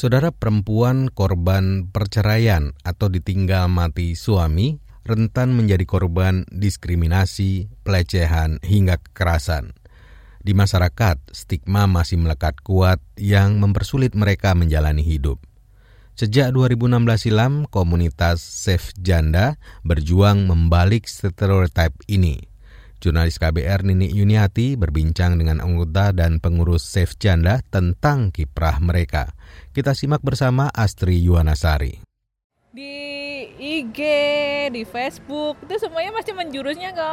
Saudara perempuan korban perceraian atau ditinggal mati suami rentan menjadi korban diskriminasi, pelecehan, hingga kekerasan. Di masyarakat, stigma masih melekat kuat yang mempersulit mereka menjalani hidup. Sejak 2016 silam, komunitas Safe Janda berjuang membalik stereotip ini. Jurnalis KBR Nini Yuniati berbincang dengan anggota dan pengurus Safe Janda tentang kiprah mereka. Kita simak bersama Astri Yuwanasari. Di IG, di Facebook, itu semuanya masih menjurusnya ke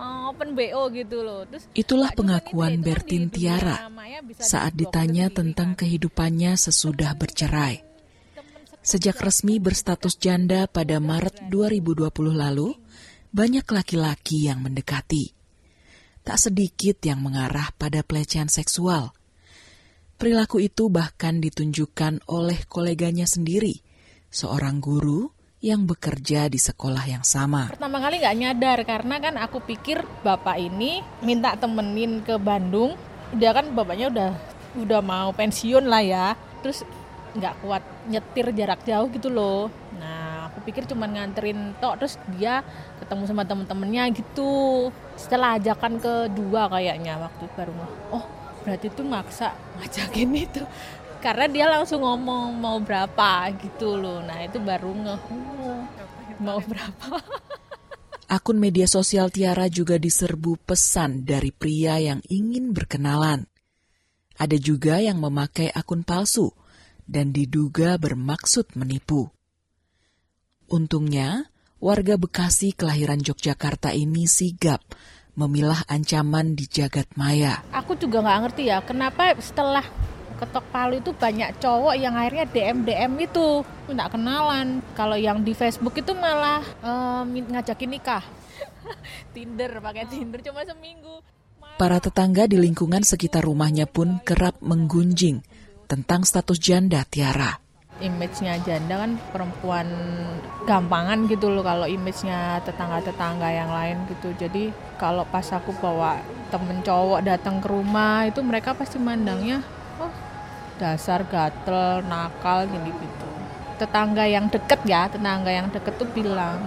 uh, open BO gitu loh. Terus Itulah pengakuan Bertin Tiara saat ditanya tentang kehidupannya sesudah bercerai. Sejak resmi berstatus janda pada Maret 2020 lalu, banyak laki-laki yang mendekati. Tak sedikit yang mengarah pada pelecehan seksual. Perilaku itu bahkan ditunjukkan oleh koleganya sendiri, seorang guru yang bekerja di sekolah yang sama. Pertama kali nggak nyadar karena kan aku pikir bapak ini minta temenin ke Bandung. Dia kan bapaknya udah udah mau pensiun lah ya. Terus nggak kuat nyetir jarak jauh gitu loh. Nah aku pikir cuma nganterin tok terus dia ketemu sama temen-temennya gitu. Setelah ajakan kedua kayaknya waktu baru oh berarti itu maksa ngajakin itu. Karena dia langsung ngomong mau berapa? gitu loh. Nah itu baru nge oh, mau berapa? Akun media sosial Tiara juga diserbu pesan dari pria yang ingin berkenalan. Ada juga yang memakai akun palsu dan diduga bermaksud menipu. Untungnya, warga Bekasi kelahiran Yogyakarta ini sigap memilah ancaman di jagat maya. Aku juga nggak ngerti ya, kenapa setelah ketok palu itu banyak cowok yang akhirnya DM DM itu minta kenalan. Kalau yang di Facebook itu malah um, ngajakin nikah. Tinder pakai Tinder cuma seminggu. Para tetangga di lingkungan sekitar rumahnya pun kerap menggunjing tentang status janda Tiara image-nya janda kan perempuan gampangan gitu loh kalau image-nya tetangga-tetangga yang lain gitu. Jadi kalau pas aku bawa temen cowok datang ke rumah itu mereka pasti mandangnya oh dasar gatel, nakal gini gitu. Tetangga yang deket ya, tetangga yang deket tuh bilang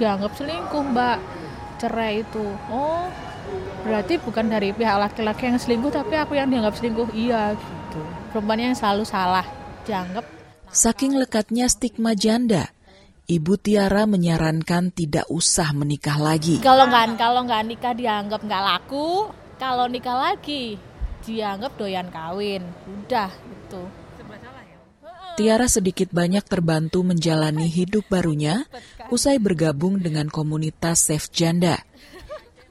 dianggap selingkuh mbak cerai itu. Oh berarti bukan dari pihak laki-laki yang selingkuh tapi aku yang dianggap selingkuh iya gitu. Perempuannya yang selalu salah dianggap Saking lekatnya stigma janda, Ibu Tiara menyarankan tidak usah menikah lagi. Kalau nggak kalau nggak nikah dianggap nggak laku, kalau nikah lagi dianggap doyan kawin. Udah itu. Tiara sedikit banyak terbantu menjalani hidup barunya usai bergabung dengan komunitas Safe Janda.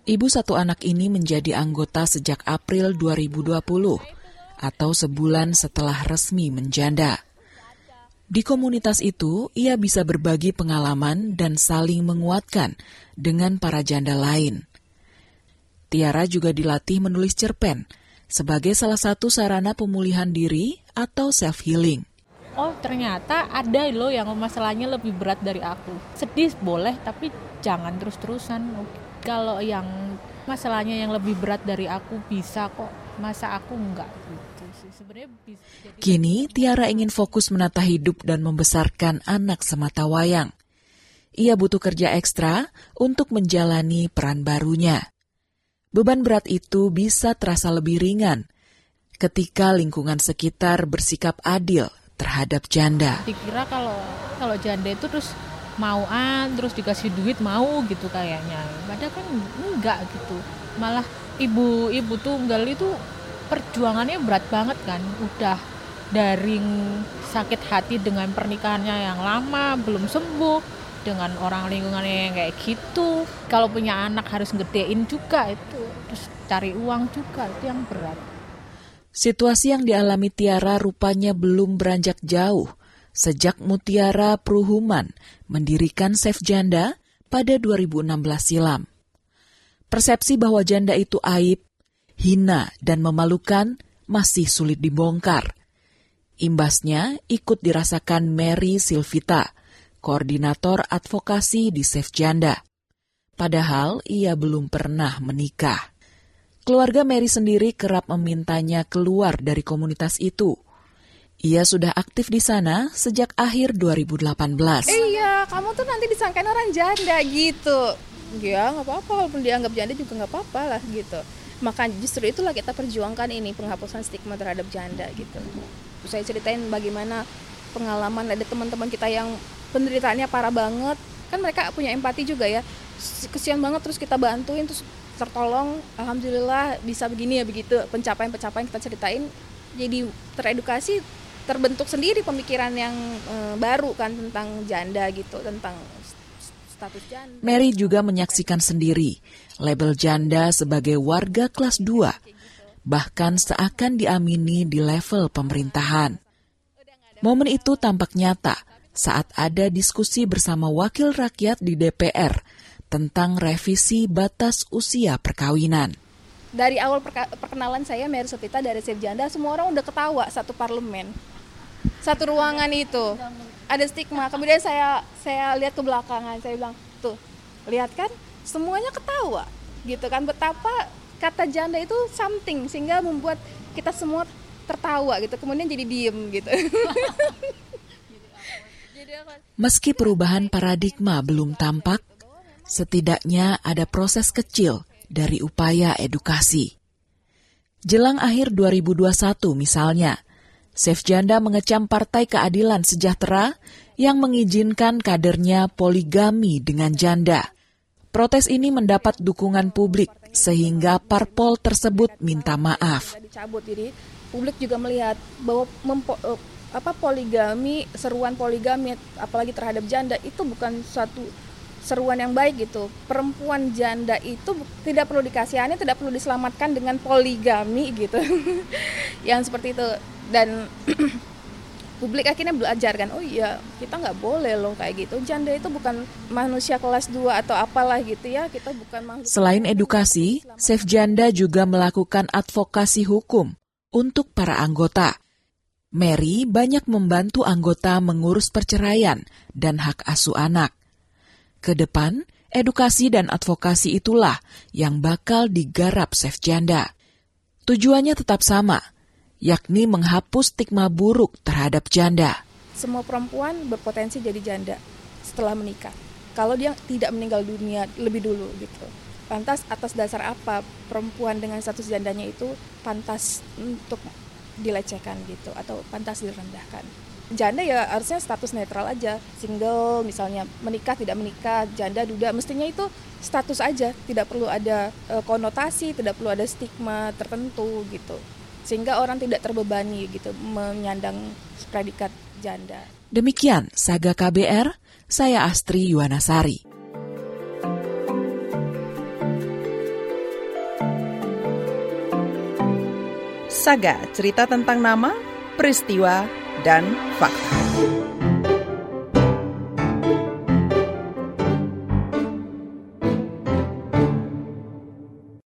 Ibu satu anak ini menjadi anggota sejak April 2020 atau sebulan setelah resmi menjanda. Di komunitas itu, ia bisa berbagi pengalaman dan saling menguatkan dengan para janda lain. Tiara juga dilatih menulis cerpen sebagai salah satu sarana pemulihan diri atau self-healing. Oh ternyata ada loh yang masalahnya lebih berat dari aku. Sedih boleh tapi jangan terus-terusan. Kalau yang masalahnya yang lebih berat dari aku bisa kok, masa aku enggak Kini Tiara ingin fokus menata hidup dan membesarkan anak semata wayang. Ia butuh kerja ekstra untuk menjalani peran barunya. Beban berat itu bisa terasa lebih ringan ketika lingkungan sekitar bersikap adil terhadap janda. Dikira kalau kalau janda itu terus mauan terus dikasih duit mau gitu kayaknya. Padahal kan enggak gitu. Malah ibu-ibu tunggal itu perjuangannya berat banget kan. Udah dari sakit hati dengan pernikahannya yang lama belum sembuh dengan orang lingkungannya yang kayak gitu. Kalau punya anak harus gedein juga itu. Terus cari uang juga itu yang berat. Situasi yang dialami Tiara rupanya belum beranjak jauh sejak Mutiara Pruhuman mendirikan Safe Janda pada 2016 silam. Persepsi bahwa janda itu aib, hina, dan memalukan masih sulit dibongkar. Imbasnya ikut dirasakan Mary Silvita, koordinator advokasi di Safe Janda. Padahal ia belum pernah menikah. Keluarga Mary sendiri kerap memintanya keluar dari komunitas itu. Ia sudah aktif di sana sejak akhir 2018. Iya, kamu tuh nanti disangkain orang janda gitu. Ya nggak apa-apa, walaupun dianggap janda juga nggak apa-apa lah gitu. Maka justru itulah kita perjuangkan ini penghapusan stigma terhadap janda gitu saya ceritain bagaimana pengalaman ada teman-teman kita yang penderitaannya parah banget kan mereka punya empati juga ya kesian banget terus kita bantuin terus tertolong alhamdulillah bisa begini ya begitu pencapaian-pencapaian kita ceritain jadi teredukasi terbentuk sendiri pemikiran yang e, baru kan tentang janda gitu tentang status janda. Mary juga menyaksikan sendiri label janda sebagai warga kelas 2 bahkan seakan diamini di level pemerintahan. Momen itu tampak nyata saat ada diskusi bersama wakil rakyat di DPR tentang revisi batas usia perkawinan. Dari awal perkenalan saya Mary Sopita dari Janda, semua orang udah ketawa satu parlemen. Satu ruangan itu. Ada stigma. Kemudian saya saya lihat ke belakangan, saya bilang, "Tuh, lihat kan? Semuanya ketawa." Gitu kan betapa kata janda itu something sehingga membuat kita semua tertawa gitu kemudian jadi diem gitu Meski perubahan paradigma belum tampak, setidaknya ada proses kecil dari upaya edukasi. Jelang akhir 2021 misalnya, Safe Janda mengecam Partai Keadilan Sejahtera yang mengizinkan kadernya poligami dengan janda. Protes ini mendapat dukungan publik sehingga parpol tersebut minta maaf. Dicabut jadi publik juga melihat bahwa mempo, eh, apa poligami, seruan poligami apalagi terhadap janda itu bukan suatu seruan yang baik gitu. Perempuan janda itu tidak perlu dikasihani, tidak perlu diselamatkan dengan poligami gitu. yang seperti itu dan publik akhirnya belajar kan oh iya kita nggak boleh loh kayak gitu janda itu bukan manusia kelas 2 atau apalah gitu ya kita bukan makhluk selain edukasi Safe Janda juga melakukan advokasi hukum untuk para anggota Mary banyak membantu anggota mengurus perceraian dan hak asuh anak. Ke depan, edukasi dan advokasi itulah yang bakal digarap Safe Janda. Tujuannya tetap sama, yakni menghapus stigma buruk terhadap janda. Semua perempuan berpotensi jadi janda setelah menikah. Kalau dia tidak meninggal dunia lebih dulu gitu. Pantas atas dasar apa perempuan dengan status jandanya itu pantas untuk dilecehkan gitu atau pantas direndahkan. Janda ya harusnya status netral aja, single misalnya menikah tidak menikah, janda duda mestinya itu status aja, tidak perlu ada e, konotasi, tidak perlu ada stigma tertentu gitu sehingga orang tidak terbebani gitu menyandang predikat janda. Demikian Saga KBR, saya Astri Yuwanasari. Saga, cerita tentang nama, peristiwa, dan fakta.